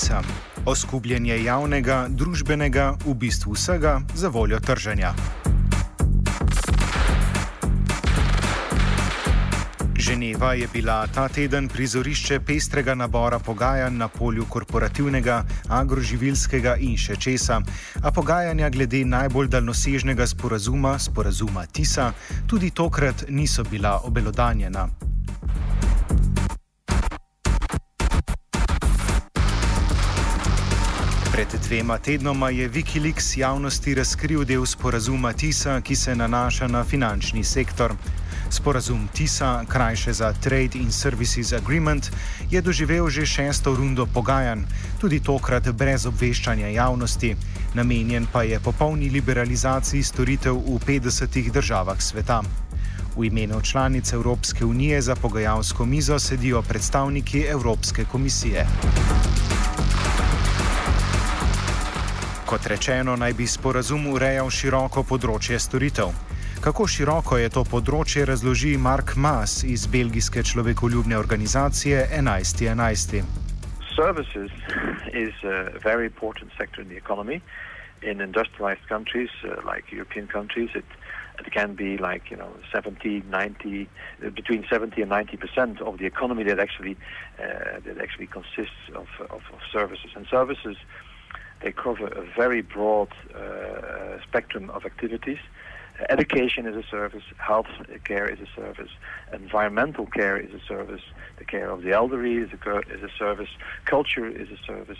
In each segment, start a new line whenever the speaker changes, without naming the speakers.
TISA, oskubljenje javnega, družbenega, v bistvu vsega za voljo trženja. Ženeva je bila ta teden prizorišče pestrega nabora pogajanj na polju korporativnega, agroživilskega in še česa, a pogajanja glede najbolj daljnosežnega sporazuma, sporazuma TISA, tudi tokrat niso bila obelodanjena. Pred dvema tednoma je Wikileaks javnosti razkril del sporazuma TISA, ki se nanaša na finančni sektor. Sporazum TISA, krajše za Trade in Services Agreement, je doživel že šesto rundo pogajanj, tudi tokrat brez obveščanja javnosti. Namenjen pa je popolni liberalizaciji storitev v 50 državah sveta. V imenu članic Evropske unije za pogajalsko mizo sedijo predstavniki Evropske komisije. Kot rečeno, naj bi sporazum urejal široko področje storitev. Kako široko je to področje, razloži Mark Mas iz belgijske človekoljubne organizacije 11.11.
Services is a very important sector in the economy. In industrialized countries uh, like European countries, it, it can be like you know 70, 90, between 70 and 90 percent of the economy that actually uh, that actually consists of, of, of services. And services they cover a very broad uh, spectrum of activities. Education is a service, health care is a service, environmental care is a service, the care of the elderly is a, is a service, culture is a service,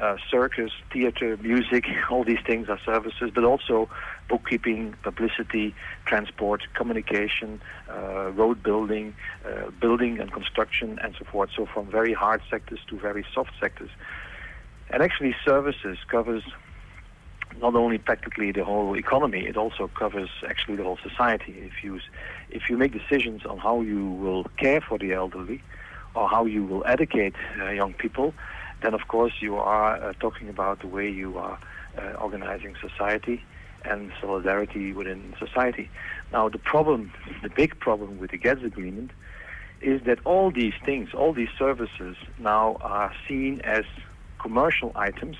uh, circus, theater, music, all these things are services, but also bookkeeping, publicity, transport, communication, uh, road building, uh, building and construction, and so forth. So, from very hard sectors to very soft sectors. And actually, services covers not only practically the whole economy, it also covers actually the whole society. If you if you make decisions on how you will care for the elderly, or how you will educate uh, young people, then of course you are uh, talking about the way you are uh, organizing society and solidarity within society. Now, the problem, the big problem with the GATS agreement, is that all these things, all these services, now are seen as commercial items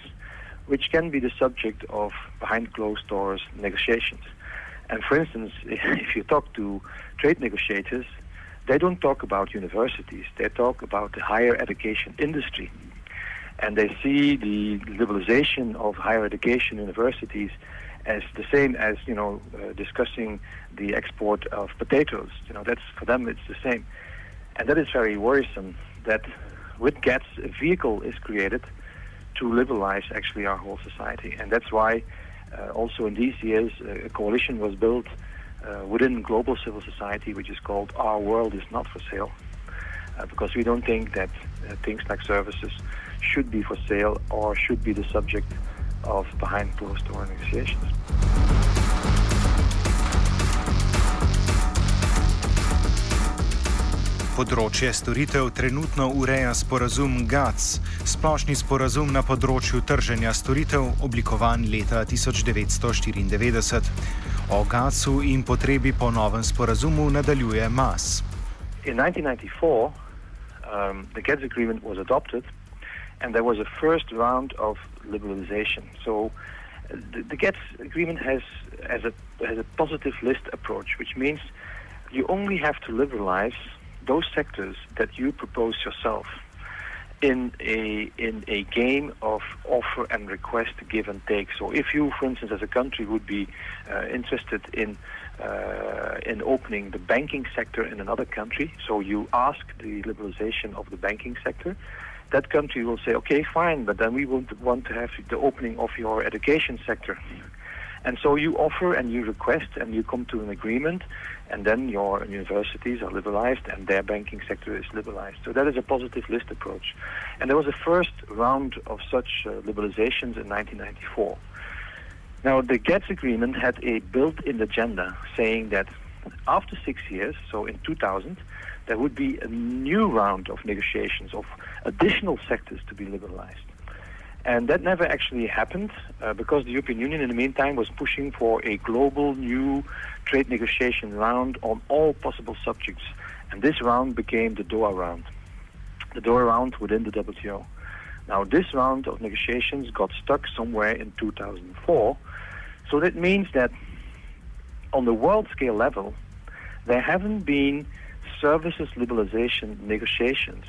which can be the subject of behind closed doors negotiations. And for instance, if you talk to trade negotiators, they don't talk about universities, they talk about the higher education industry. And they see the liberalization of higher education universities as the same as, you know, uh, discussing the export of potatoes. You know, that's, for them, it's the same. And that is very worrisome that with GATS, a vehicle is created to liberalize actually our whole society. And that's why uh, also in these years uh, a coalition was built uh, within global civil society, which is called Our World is Not for Sale, uh, because we don't think that uh, things like services should be for sale or should be the subject of behind closed door negotiations.
Področje storitev trenutno ureja sporazum GATS, splošni sporazum na področju trženja storitev, oblikovan leta 1994. O GATS-u in potrebi po novem sporazumu nadaljuje MAS.
In 1994, um, the GATS agreement was adopted and there was a first round of liberalization. So the, the GATS agreement has, has, a, has a positive list approach, which means you only have to liberalize those sectors that you propose yourself in a in a game of offer and request, give and take. So, if you, for instance, as a country, would be uh, interested in uh, in opening the banking sector in another country, so you ask the liberalization of the banking sector, that country will say, okay, fine, but then we would want to have the opening of your education sector. And so you offer and you request and you come to an agreement, and then your universities are liberalized and their banking sector is liberalized. So that is a positive list approach. And there was a first round of such uh, liberalizations in 1994. Now, the GATS agreement had a built in agenda saying that after six years, so in 2000, there would be a new round of negotiations of additional sectors to be liberalized. And that never actually happened uh, because the European Union, in the meantime, was pushing for a global new trade negotiation round on all possible subjects. And this round became the Doha round, the Doha round within the WTO. Now, this round of negotiations got stuck somewhere in 2004. So that means that on the world scale level, there haven't been services liberalization negotiations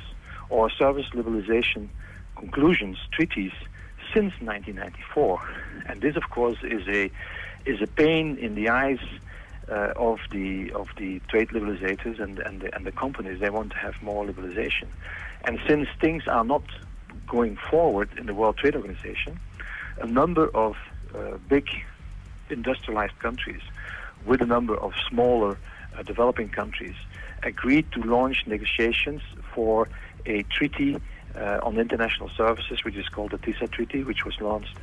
or service liberalization conclusions, treaties, since 1994. And this, of course, is a is a pain in the eyes uh, of the of the trade liberalizers and and the, and the companies. They want to have more liberalization, and since things are not going forward in the World Trade Organization, a number of uh, big industrialized countries, with a number of smaller uh, developing countries, agreed to launch negotiations for a treaty uh, on international services, which is called the TISA Treaty, which was launched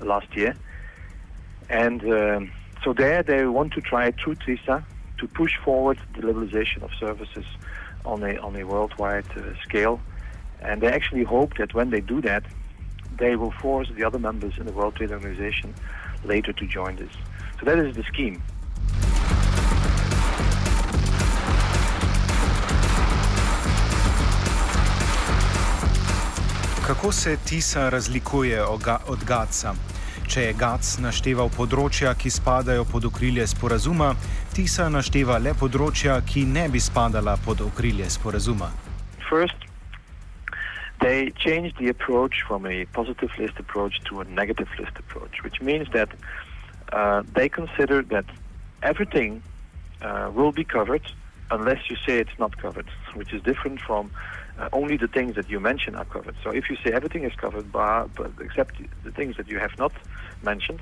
last year. And um, so there they want to try through TISA to push forward the liberalization of services on a, on a worldwide uh, scale. And they actually hope that when they do that, they will force the other members in the World Trade Organization later to join this. So that is the scheme.
Kako se TISA razlikuje od GATS-a? Če je GATS našteval področja, ki spadajo pod okrilje sporazuma, TISA našteva le področja, ki ne bi spadala pod okrilje sporazuma.
First, they changed the approach from a positive list approach to a negative list approach, which means that uh, they consider that everything uh, will be covered unless you say it's not covered, which is different from uh, only the things that you mention are covered. So if you say everything is covered, but except the things that you have not mentioned,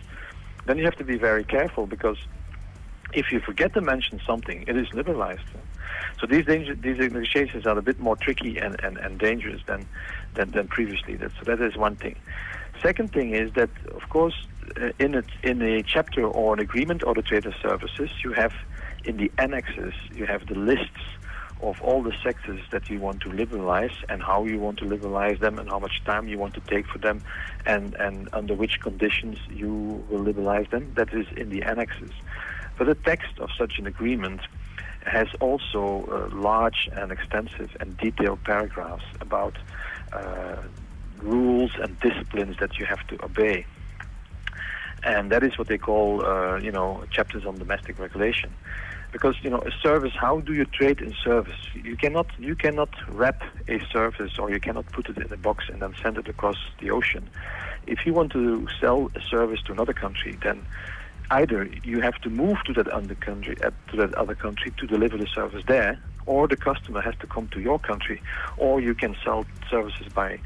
then you have to be very careful because if you forget to mention something, it is liberalized. So these danger, these negotiations are a bit more tricky and, and, and dangerous than, than, than previously. That, so that is one thing. Second thing is that, of course, uh, in, a, in a chapter or an agreement or the trade of services, you have in the annexes, you have the lists of all the sectors that you want to liberalize and how you want to liberalize them and how much time you want to take for them and, and under which conditions you will liberalize them. That is in the annexes. But the text of such an agreement has also uh, large and extensive and detailed paragraphs about uh, rules and disciplines that you have to obey. And that is what they call, uh, you know, chapters on domestic regulation because you know a service how do you trade in service? You cannot you cannot wrap a service or you cannot put it in a box and then send it across the ocean. If you want to sell a service to another country then either you have to move to that other country uh, to that other country to deliver the service there or the customer has to come to your country or you can sell services by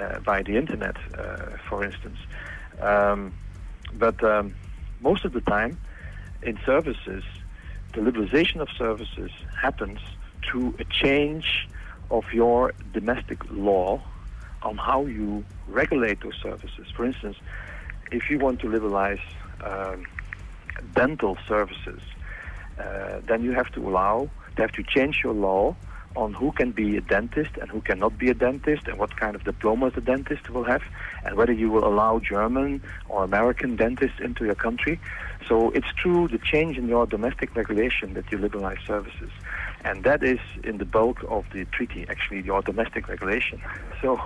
uh, by the internet uh, for instance. Um, but um, most of the time in services the liberalization of services happens through a change of your domestic law on how you regulate those services. For instance, if you want to liberalize um, dental services, uh, then you have to allow, you have to change your law on who can be a dentist and who cannot be a dentist and what kind of diplomas the dentist will have and whether you will allow German or American dentists into your country. So it's true the change in your domestic regulation that you liberalize services. And that is in the bulk of the treaty, actually, your domestic regulation. So,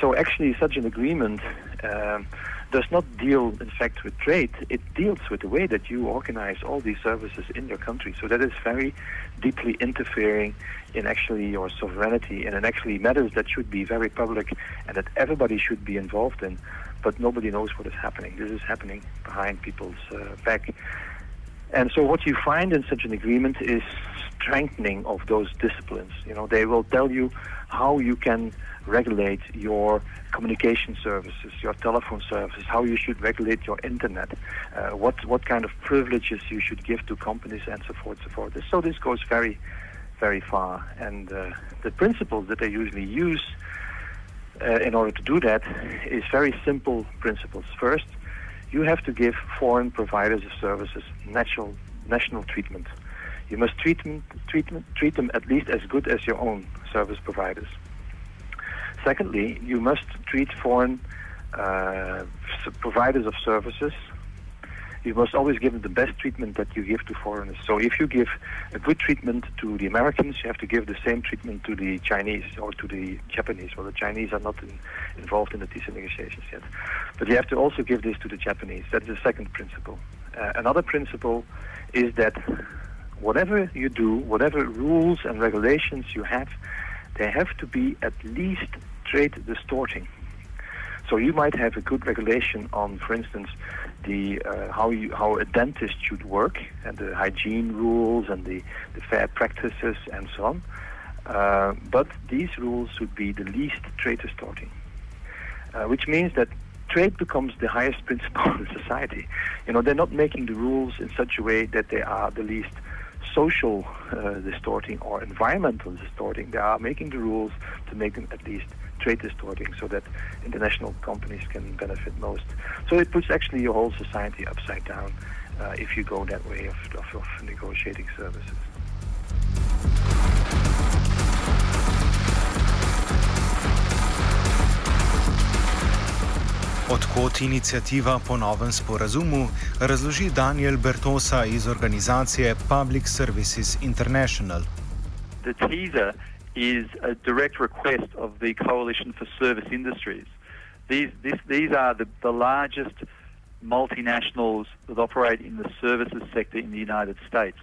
so actually, such an agreement um, does not deal, in fact, with trade. It deals with the way that you organize all these services in your country. So that is very deeply interfering in actually your sovereignty and in actually matters that should be very public and that everybody should be involved in, but nobody knows what is happening. This is happening behind people's uh, back. And so what you find in such an agreement is strengthening of those disciplines. You know, they will tell you how you can regulate your communication services, your telephone services, how you should regulate your internet, uh, what what kind of privileges you should give to companies, and so forth, so forth. So this goes very, very far. And uh, the principles that they usually use uh, in order to do that is very simple principles. First, you have to give foreign providers of services natural national treatment. You must treat them, treat treat them at least as good as your own service providers. Secondly, you must treat foreign uh, providers of services. You must always give them the best treatment that you give to foreigners. So if you give a good treatment to the Americans, you have to give the same treatment to the Chinese or to the Japanese. Well, the Chinese are not in, involved in the TISA negotiations yet. But you have to also give this to the Japanese. That is the second principle. Uh, another principle is that whatever you do, whatever rules and regulations you have, they have to be at least trade distorting. So you might have a good regulation on, for instance, the uh, how you how a dentist should work and the hygiene rules and the, the fair practices and so on. Uh, but these rules should be the least trade distorting, uh, which means that trade becomes the highest principle in society. You know, they're not making the rules in such a way that they are the least social uh, distorting or environmental distorting. They are making the rules to make them at least trade distorting so that international companies can benefit most. So it puts actually your whole society upside down uh, if you go that way of, of, of negotiating services.
Odkot inicijativa po novem sporazumu, razloži Daniel Bertossa iz organizacije Public Services International.
The TISA is a direct request of the Coalition for Service Industries. These, this, these are the, the largest multinationals that operate in the services sector in the United States.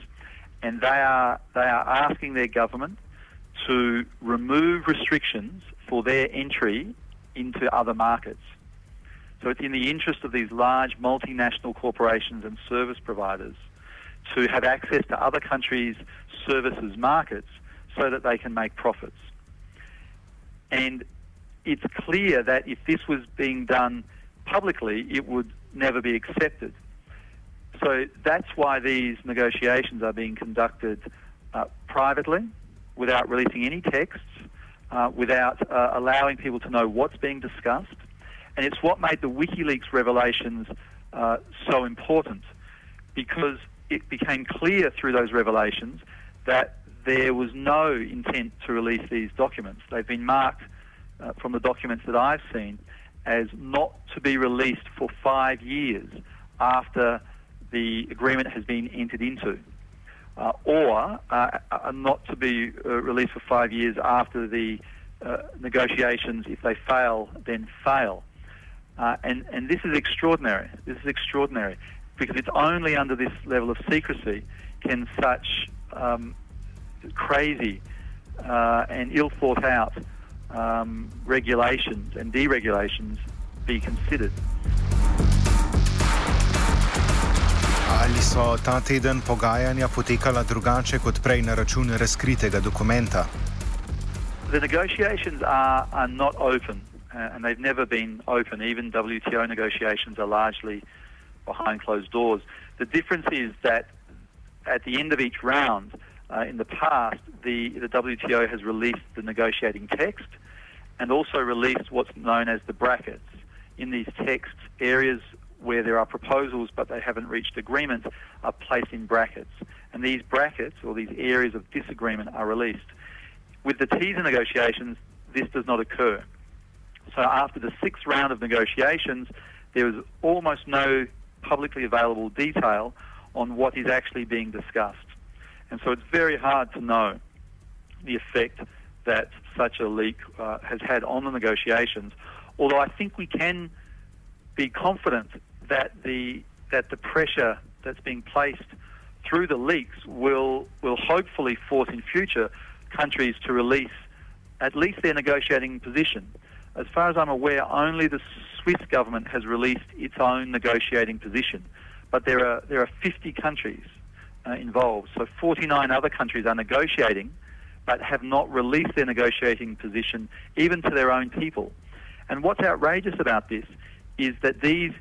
And they are, they are asking their government to remove restrictions for their entry into other markets. So it's in the interest of these large multinational corporations and service providers to have access to other countries' services markets so that they can make profits. And it's clear that if this was being done publicly, it would never be accepted. So that's why these negotiations are being conducted uh, privately, without releasing any texts, uh, without uh, allowing people to know what's being discussed. And it's what made the WikiLeaks revelations uh, so important because it became clear through those revelations that there was no intent to release these documents. They've been marked uh, from the documents that I've seen as not to be released for five years after the agreement has been entered into, uh, or uh, uh not to be uh, released for five years after the uh, negotiations, if they fail, then fail. and, and this is extraordinary. This is extraordinary because it's only under this level of secrecy can such um, crazy uh, and ill thought out um, regulations and deregulations be considered.
Ali so ta teden pogajanja potekala drugače kot prej na račun razkritega dokumenta?
The negotiations are, are not open uh, and they've never been open. Even WTO negotiations are largely behind closed doors. The difference is that at the end of each round, uh, in the past, the, the WTO has released the negotiating text and also released what's known as the brackets. In these texts, areas where there are proposals but they haven't reached agreement are placed in brackets. And these brackets, or these areas of disagreement, are released. With the TISA negotiations, this does not occur. So after the sixth round of negotiations, there is almost no publicly available detail on what is actually being discussed. And so it's very hard to know the effect that such a leak uh, has had on the negotiations. Although I think we can be confident that the that the pressure that's being placed through the leaks will will hopefully force in future countries to release at least their negotiating position. As far as I'm aware, only the Swiss government has released its own negotiating position, but there are there are 50 countries uh, involved. So 49 other countries are negotiating, but have not released their negotiating position even to their own people. And what's outrageous about this is that these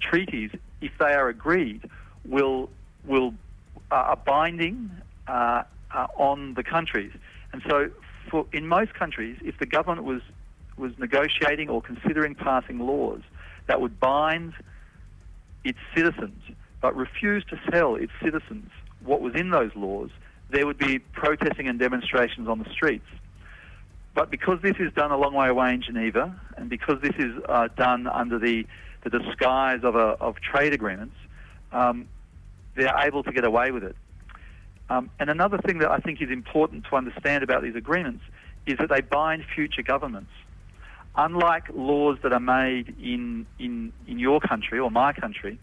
treaties, if they are agreed, will will uh, are binding uh, uh, on the countries. And so, for in most countries, if the government was was negotiating or considering passing laws that would bind its citizens, but refuse to tell its citizens what was in those laws, there would be protesting and demonstrations on the streets. But because this is done a long way away in Geneva, and because this is uh, done under the, the disguise of, a, of trade agreements, um, they're able to get away with it. Um, and another thing that I think is important to understand about these agreements is that they bind future governments. Unlike laws that are made in, in, in your country or my country,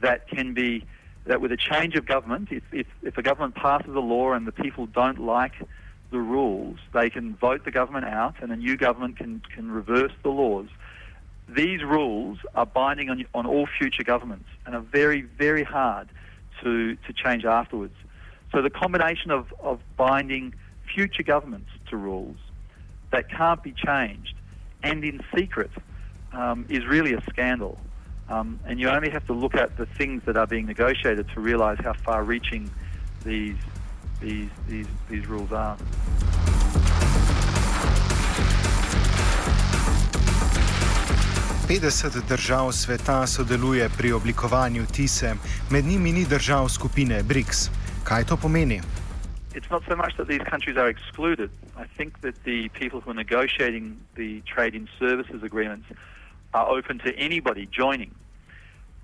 that can be, that with a change of government, if, if, if a government passes a law and the people don't like the rules, they can vote the government out and a new government can, can reverse the laws. These rules are binding on, on all future governments and are very, very hard to, to change afterwards. So the combination of, of binding future governments to rules that can't be changed and in secret um, is really a scandal. Um, and you only have to look at the things that are being negotiated to realise how far-reaching these, these, these, these rules are.
Petdeset držav sveta sodeluje pri oblikovanju TISE, med njimi ni držav skupine BRICS. Kaj to pomeni?
It's not so much that these countries are excluded. I think that the people who are negotiating the trade in services agreements are open to anybody joining.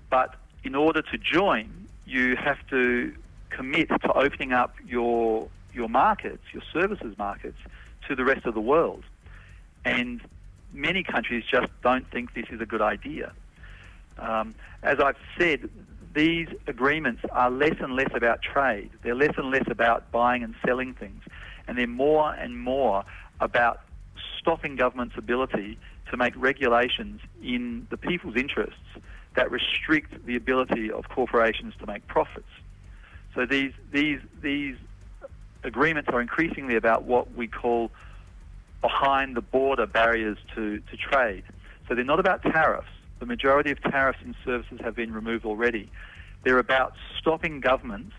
But in order to join, you have to commit to opening up your your markets, your services markets, to the rest of the world. And many countries just don't think this is a good idea. Um, as I've said, these agreements are less and less about trade. They're less and less about buying and selling things. And they're more and more about stopping government's ability to make regulations in the people's interests that restrict the ability of corporations to make profits. So these, these, these agreements are increasingly about what we call behind the border barriers to, to trade. So they're not about tariffs. The majority of tariffs and services have been removed already. They're about stopping governments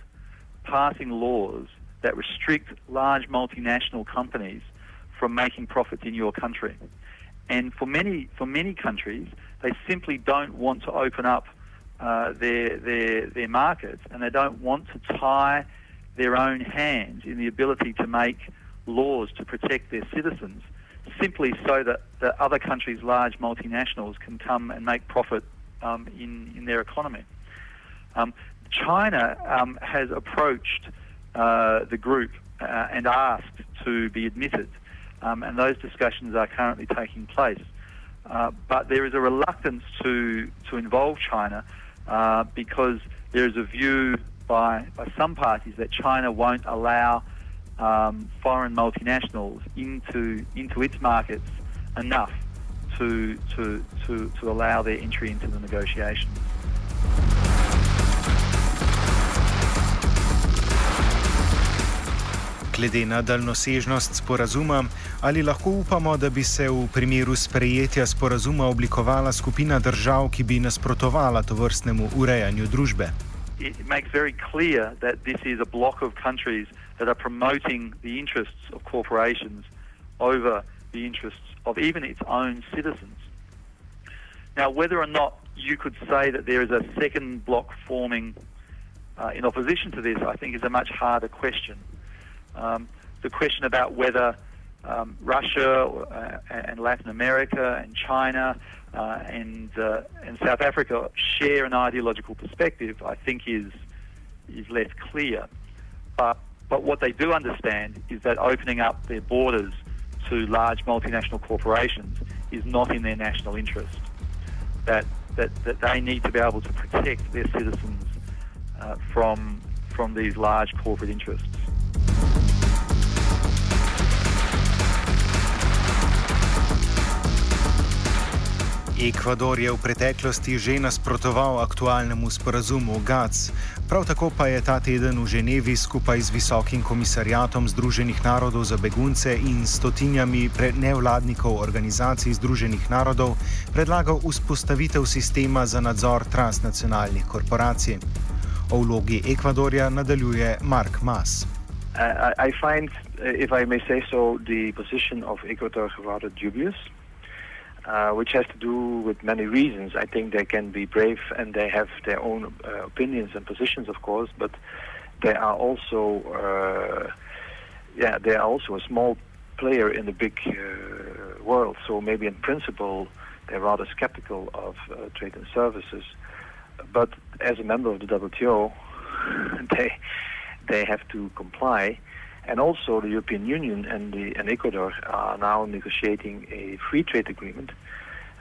passing laws that restrict large multinational companies from making profits in your country. And for many, for many countries, they simply don't want to open up uh, their, their, their markets and they don't want to tie their own hands in the ability to make laws to protect their citizens simply so that, that other countries' large multinationals can come and make profit um, in, in their economy. Um, China um, has approached uh, the group uh, and asked to be admitted, um, and those discussions are currently taking place. Uh, but there is a reluctance to, to involve China uh, because there is a view by, by some parties that China won't allow um, foreign multinationals into into its markets enough to to to, to allow their entry into the negotiations.
Glede na daljnosežnost sporazuma, ali lahko upamo, da bi se v primeru sprejetja sporazuma oblikovala skupina držav, ki bi nasprotovala to vrstnemu urejanju družbe?
It makes very clear that this is a block of countries that are promoting the interests of corporations over the interests of even its own citizens. Now, whether or not you could say that there is a second block forming uh, in opposition to this, I think is a much harder question. Um, the question about whether um, Russia uh, and Latin America and China uh, and uh, and South Africa share an ideological perspective, I think is is less clear. But but what they do understand is that opening up their borders to large multinational corporations is not in their national interest. That that, that they need to be able to protect their citizens uh, from, from these large corporate interests.
Ekvador je v preteklosti že nasprotoval aktualnemu sporazumu GATS, prav tako pa je ta teden v Ženevi skupaj z Visokim komisarjatom Združenih narodov za begunce in stotinjami nevladnikov organizacij Združenih narodov predlagal vzpostavitev sistema za nadzor transnacionalnih korporacij. O vlogi Ekvadorja nadaljuje Mark Mas.
Uh, I find, uh, if I may say so, the position of Ecuador rather dubious. Uh, which has to do with many reasons. I think they can be brave and they have their own uh, opinions and positions, of course, but they are also, uh, yeah, they are also a small player in the big uh, world. So maybe in principle they're rather skeptical of uh, trade and services, but as a member of the WTO, they they have to comply. And also, the European Union and, the, and Ecuador are now negotiating a free trade agreement.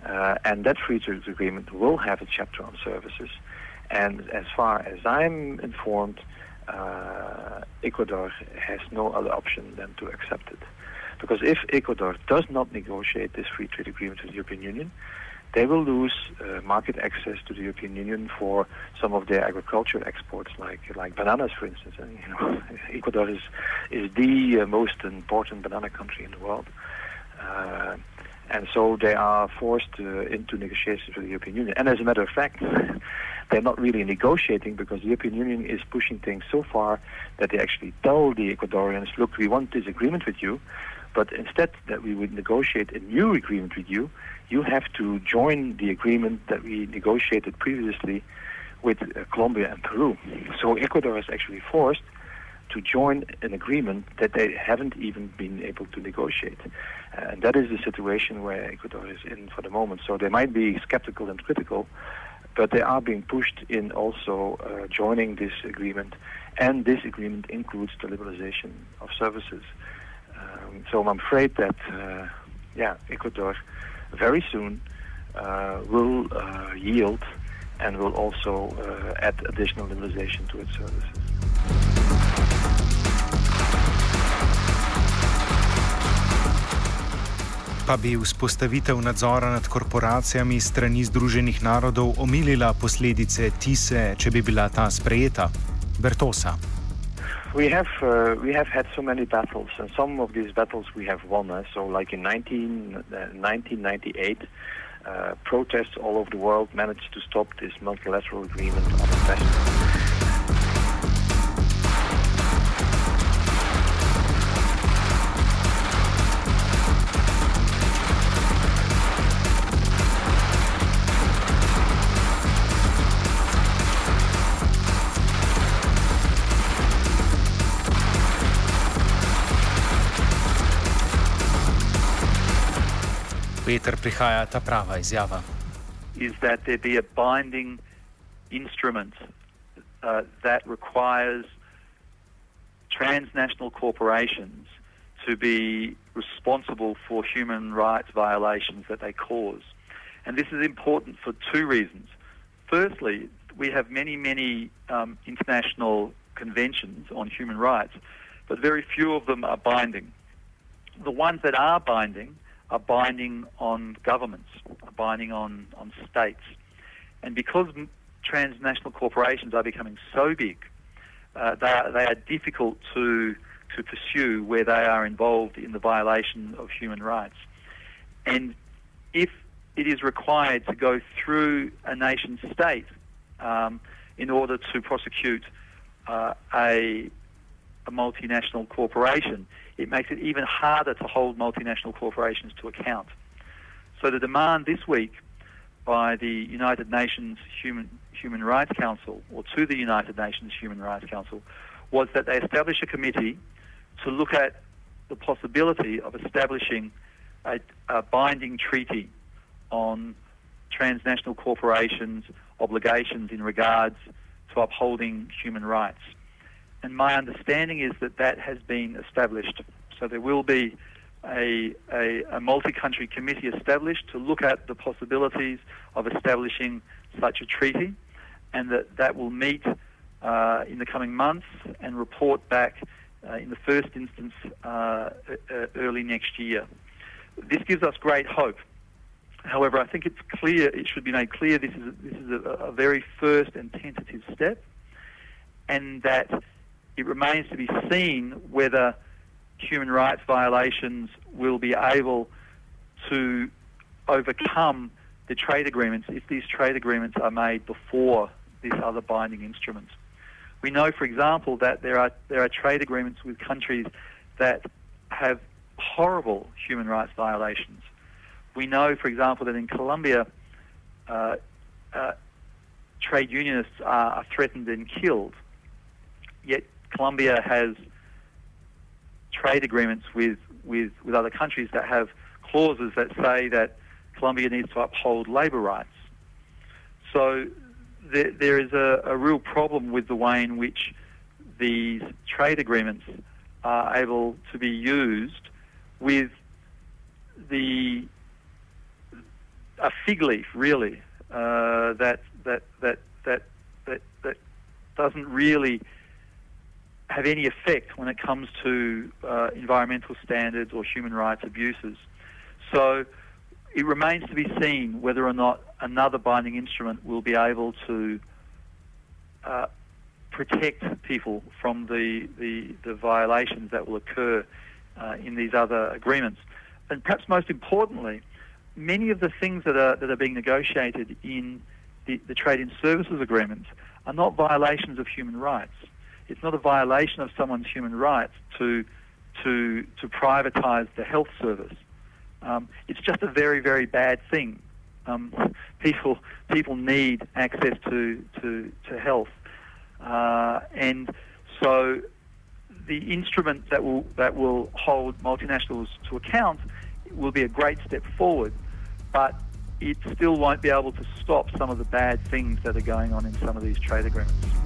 Uh, and that free trade agreement will have a chapter on services. And as far as I'm informed, uh, Ecuador has no other option than to accept it. Because if Ecuador does not negotiate this free trade agreement with the European Union, they will lose uh, market access to the European Union for some of their agricultural exports, like like bananas, for instance. And, you know, Ecuador is is the uh, most important banana country in the world, uh, and so they are forced uh, into negotiations with the European Union. And as a matter of fact, they're not really negotiating because the European Union is pushing things so far that they actually tell the Ecuadorians, "Look, we want this agreement with you." But instead that we would negotiate a new agreement with you, you have to join the agreement that we negotiated previously with uh, Colombia and Peru. So Ecuador is actually forced to join an agreement that they haven't even been able to negotiate. Uh, and that is the situation where Ecuador is in for the moment. So they might be skeptical and critical, but they are being pushed in also uh, joining this agreement. And this agreement includes the liberalization of services. Um, so I'm afraid that, uh, yeah, Ecuador very soon uh, will uh, yield and will also uh, add additional liberalization to its services.
Pa bi vzpostavitev nadzora nad korporacijami strani Združenih narodov omilila posledice tise, če bi bila ta sprejeta? Bertosa.
We have uh, we have had so many battles, and some of these battles we have won. Uh, so, like in 19, uh, 1998, uh, protests all over the world managed to stop this multilateral agreement on investment.
Peter prihaja ta prava izjava.
is that there be a binding instrument uh, that requires transnational corporations to be responsible for human rights violations that they cause. And this is important for two reasons. Firstly, we have many, many um, international conventions on human rights, but very few of them are binding. The ones that are binding are binding on governments, are binding on, on states. And because transnational corporations are becoming so big, uh, they, are, they are difficult to, to pursue where they are involved in the violation of human rights. And if it is required to go through a nation state um, in order to prosecute uh, a, a multinational corporation, it makes it even harder to hold multinational corporations to account. So the demand this week by the United Nations Human, Human Rights Council, or to the United Nations Human Rights Council, was that they establish a committee to look at the possibility of establishing a, a binding treaty on transnational corporations' obligations in regards to upholding human rights. And my understanding is that that has been established. So there will be a, a, a multi-country committee established to look at the possibilities of establishing such a treaty, and that that will meet uh, in the coming months and report back uh, in the first instance uh, early next year. This gives us great hope. However, I think it's clear, it should be made clear this is, this is a, a very first and tentative step, and that it remains to be seen whether human rights violations will be able to overcome the trade agreements if these trade agreements are made before this other binding instrument. We know, for example, that there are there are trade agreements with countries that have horrible human rights violations. We know, for example, that in Colombia, uh, uh, trade unionists are, are threatened and killed. Yet Colombia has trade agreements with, with, with other countries that have clauses that say that Colombia needs to uphold labour rights. So there, there is a, a real problem with the way in which these trade agreements are able to be used with the a fig leaf, really, uh, that that that that that that doesn't really have any effect when it comes to uh, environmental standards or human rights abuses. So it remains to be seen whether or not another binding instrument will be able to uh, protect people from the, the, the, violations that will occur uh, in these other agreements. And perhaps most importantly, many of the things that are, that are being negotiated in the, the trade in services agreements are not violations of human rights it's not a violation of someone's human rights to to to privatise the health service. Um, it's just a very very bad thing. Um, people people need access to to to health, uh, and so the instrument that will that will hold multinationals to account will be a great step forward, but it still won't be able to stop some of the bad things that are going on in some of these trade agreements.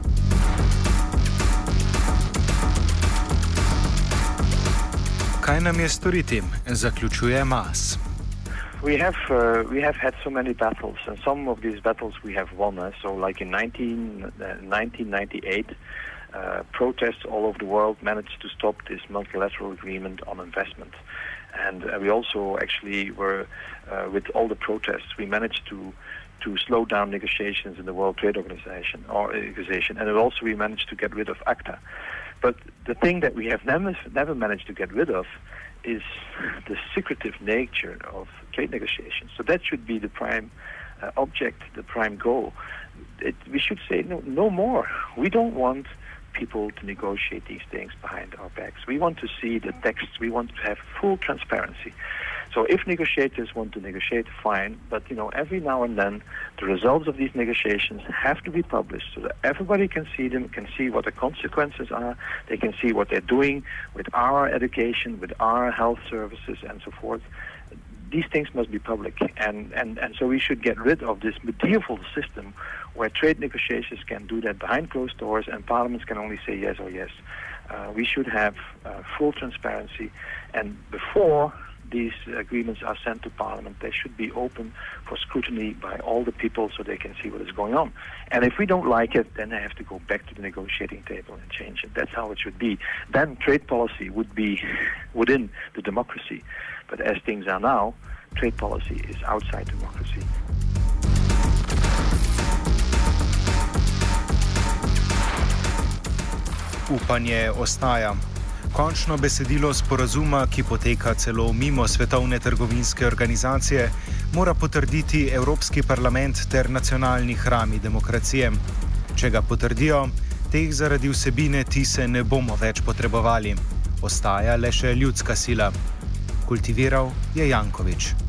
Kaj nam je storiti? Zaključuje Maes.
We have uh, we have had so many battles, and some of these battles we have won. Uh, so, like in 19, uh, 1998, uh, protests all over the world managed to stop this multilateral agreement on investment, and uh, we also actually were uh, with all the protests, we managed to to slow down negotiations in the World Trade Organization or organization, and also we managed to get rid of ACTA. But the thing that we have never, never managed to get rid of is the secretive nature of trade negotiations. So that should be the prime uh, object, the prime goal. It, we should say no, no more. We don't want people to negotiate these things behind our backs. We want to see the texts. We want to have full transparency. So if negotiators want to negotiate, fine. But you know, every now and then, the results of these negotiations have to be published so that everybody can see them, can see what the consequences are. They can see what they're doing with our education, with our health services, and so forth. These things must be public, and, and, and so we should get rid of this medieval system where trade negotiations can do that behind closed doors and parliaments can only say yes or yes. Uh, we should have uh, full transparency, and before these agreements are sent to Parliament, they should be open for scrutiny by all the people so they can see what is going on. And if we don't like it, then they have to go back to the negotiating table and change it. That's how it should be. Then trade policy would be within the democracy. But as things are now, trade policy is outside democracy.
Upanje ostaja. Končno besedilo sporazuma, ki poteka celo mimo Svetovne trgovinske organizacije, mora potrditi Evropski parlament ter nacionalni hrami demokracije. Če ga potrdijo, teh zaradi vsebine tise ne bomo več potrebovali. Ostaja le še ljudska sila. Kultiviral je Jankovič.